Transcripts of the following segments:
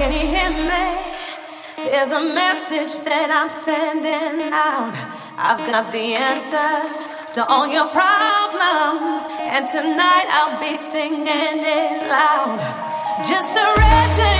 Can you hear me? There's a message that I'm sending out. I've got the answer to all your problems, and tonight I'll be singing it loud. Just surrender.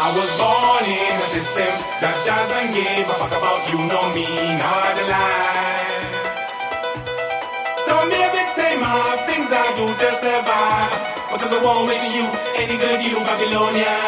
I was born in a system that doesn't give a fuck about you, nor me—not a lie. Don't be a victim of things I do to survive, because I won't miss you, any good you, Babylonian.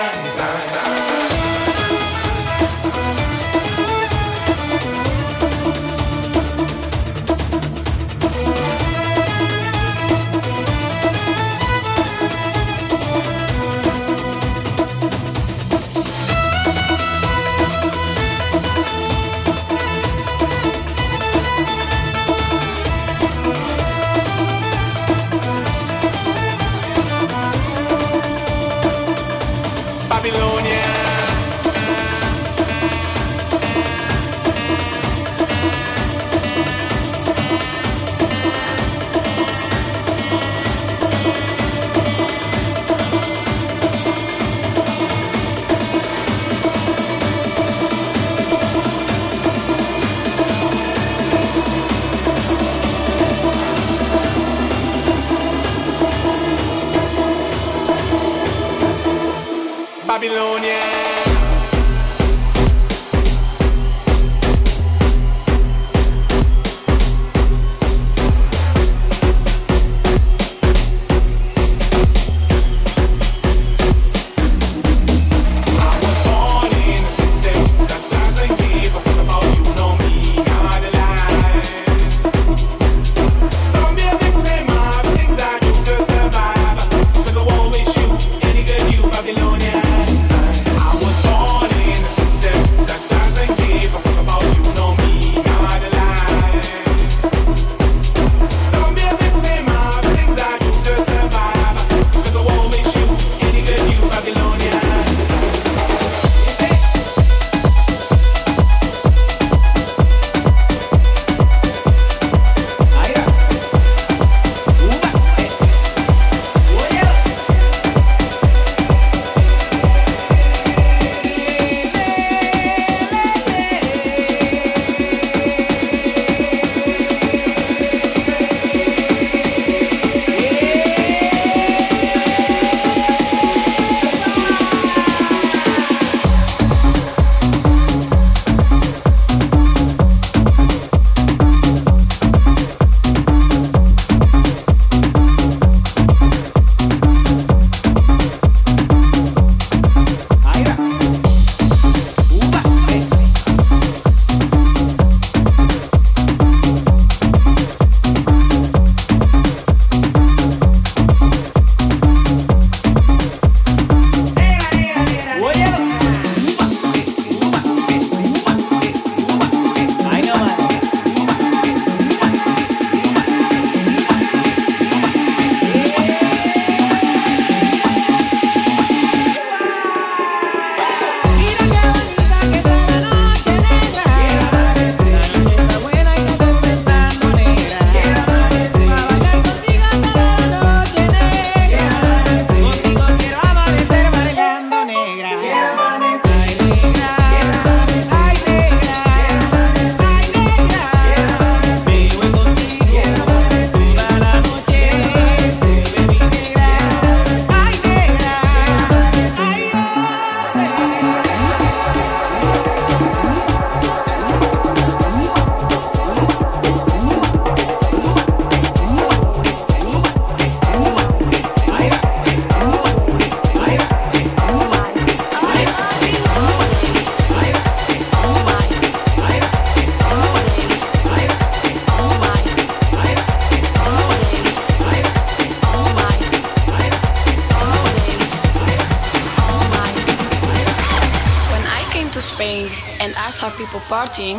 partying,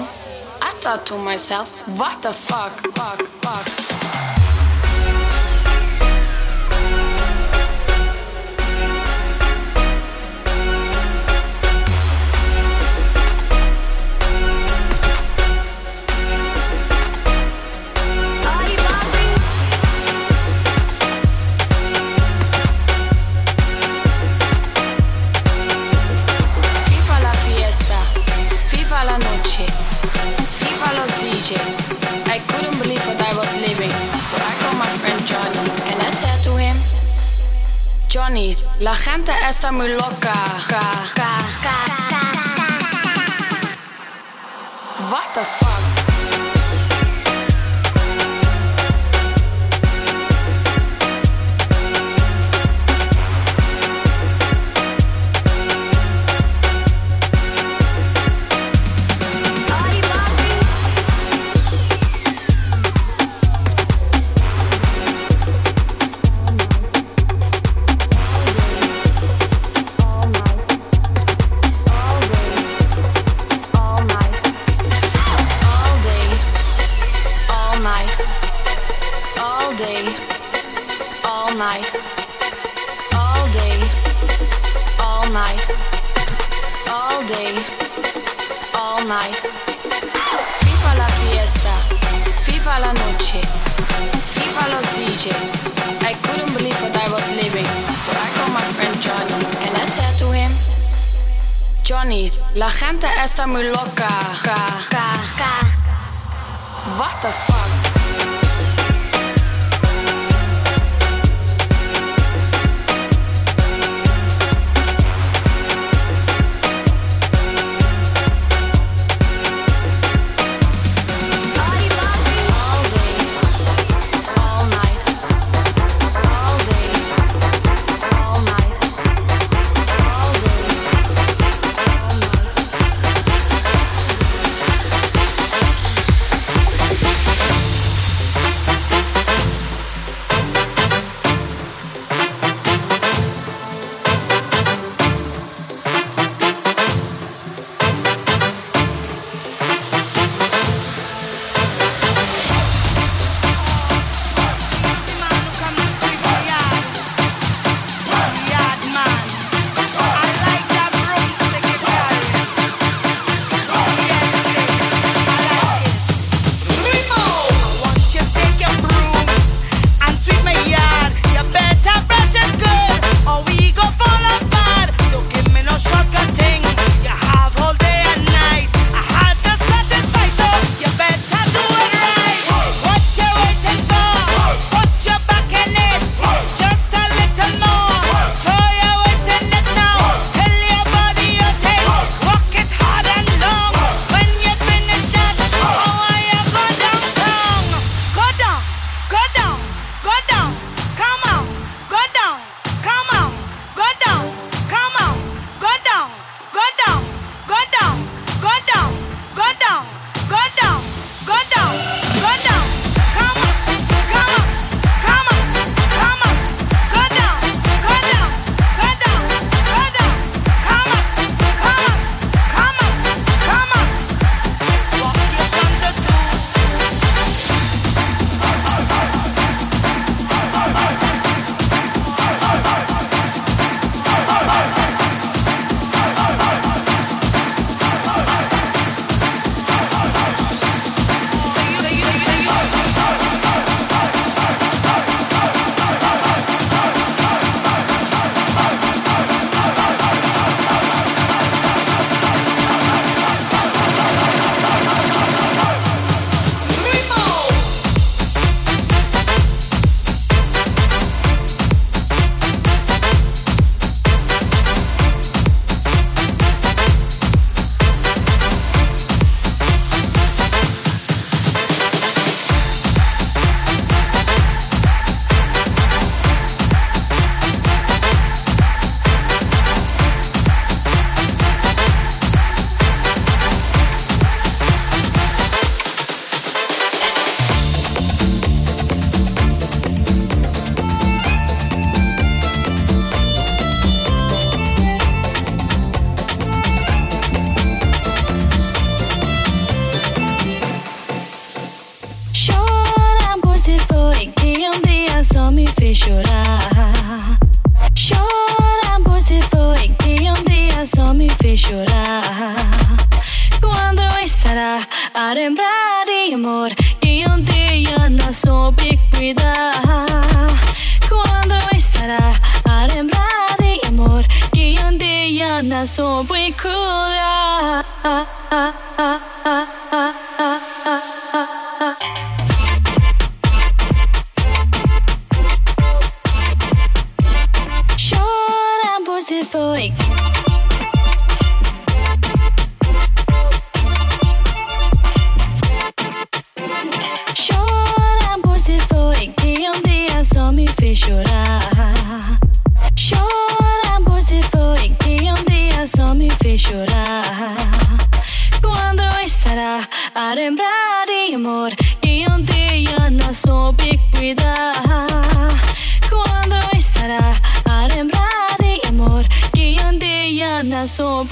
I thought to myself, what the fuck, fuck. gente está muy loca. Ca, night, all day, all night, all day, all night, all day, all night. FIFA la fiesta, FIFA la noche, FIFA los DJ. I couldn't believe what I was living, so I called my friend Johnny and I said to him, Johnny, la gente está muy loca. Ka, ka, ka. What the fuck? Fez chorar? Chorar, você foi que um dia só me fez chorar. Quando estará a lembrar de amor que um dia não soube cuidar? Quando estará a lembrar de amor que um dia não soube cuidar? Só me fez chorar. Quando estará a lembrar de amor dia não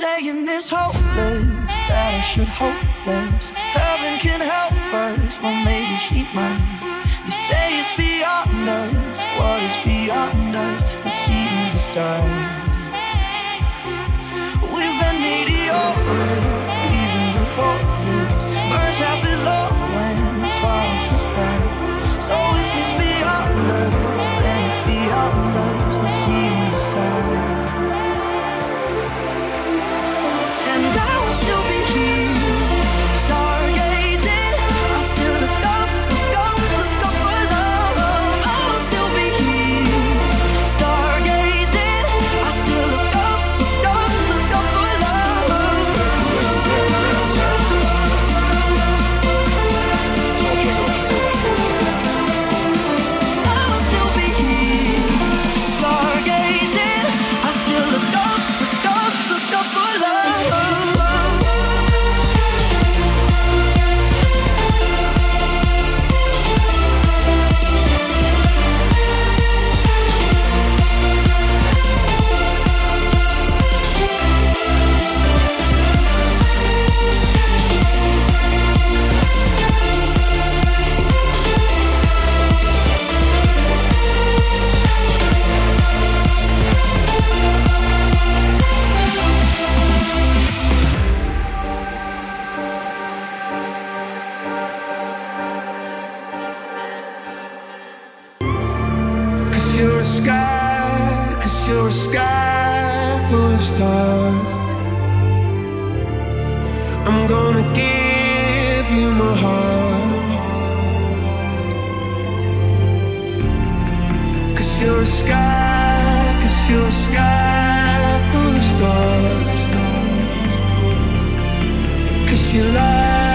saying it's hopeless that I should hope less. Heaven can help us, well maybe she might. You say it's beyond us, what is beyond us? We see and decide. We've been mediocre even before this. Burns half as long when it's twice as bright. So if it's beyond us, then it's beyond us. cause you're a sky full of stars. I'm gonna give you my heart. You're a sky, you're a sky full of stars. Cause you love.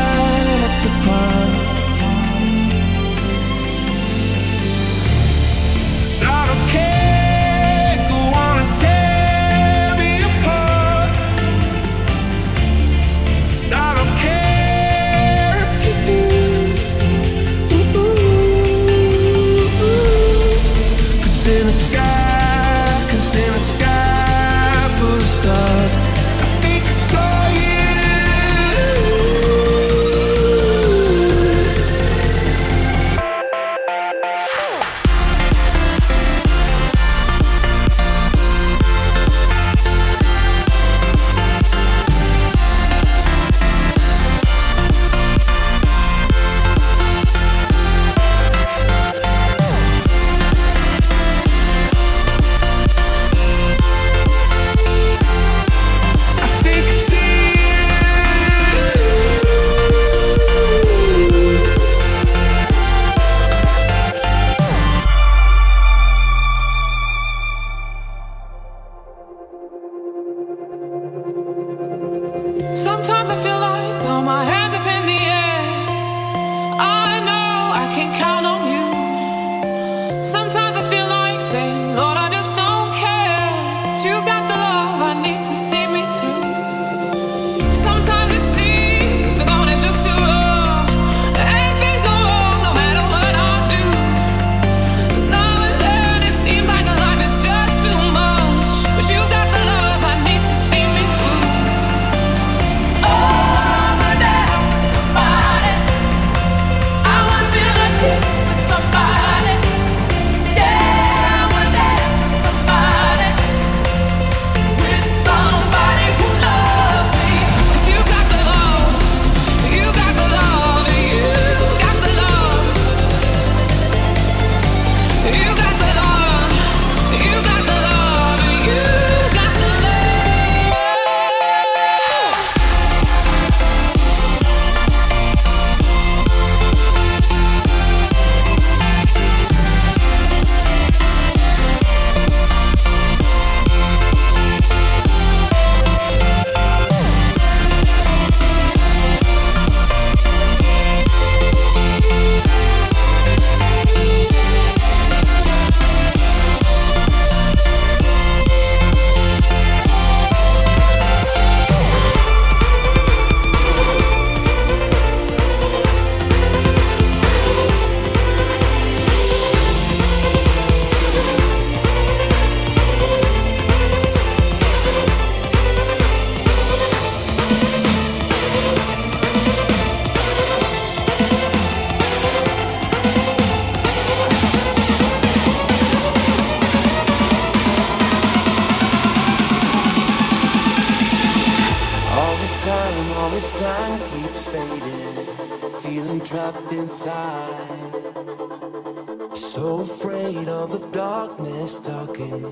afraid of the darkness talking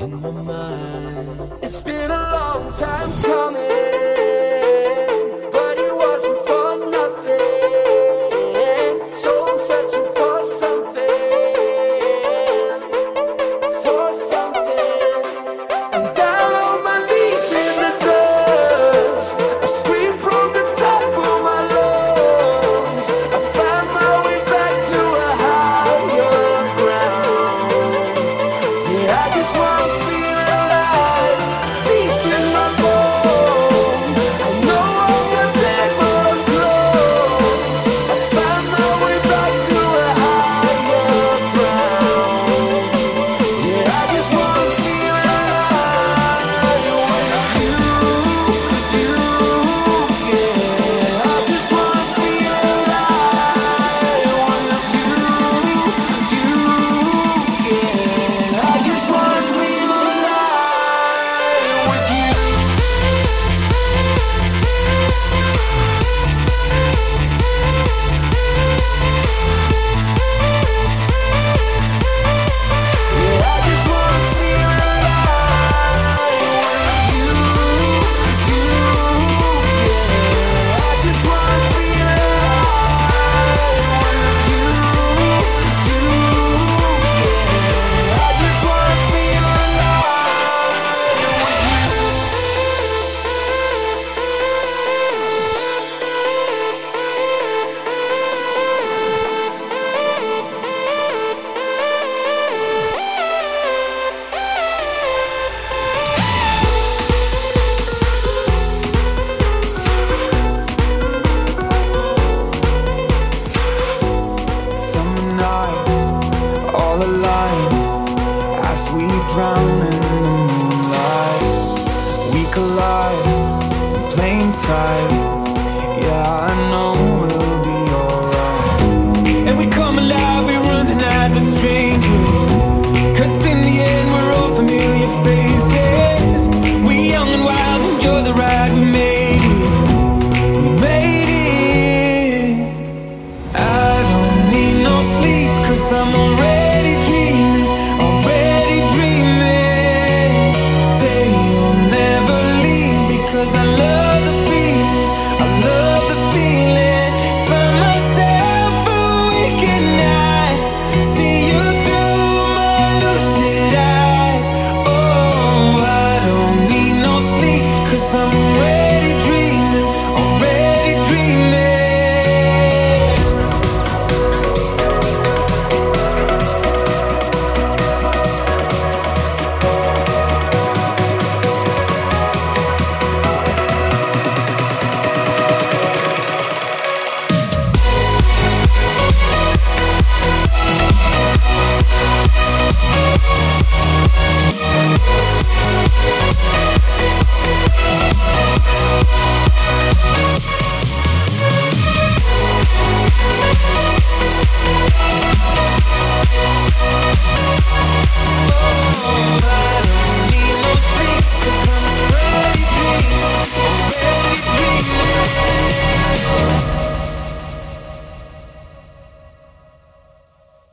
in my mind. It's been a long time coming, but it wasn't for.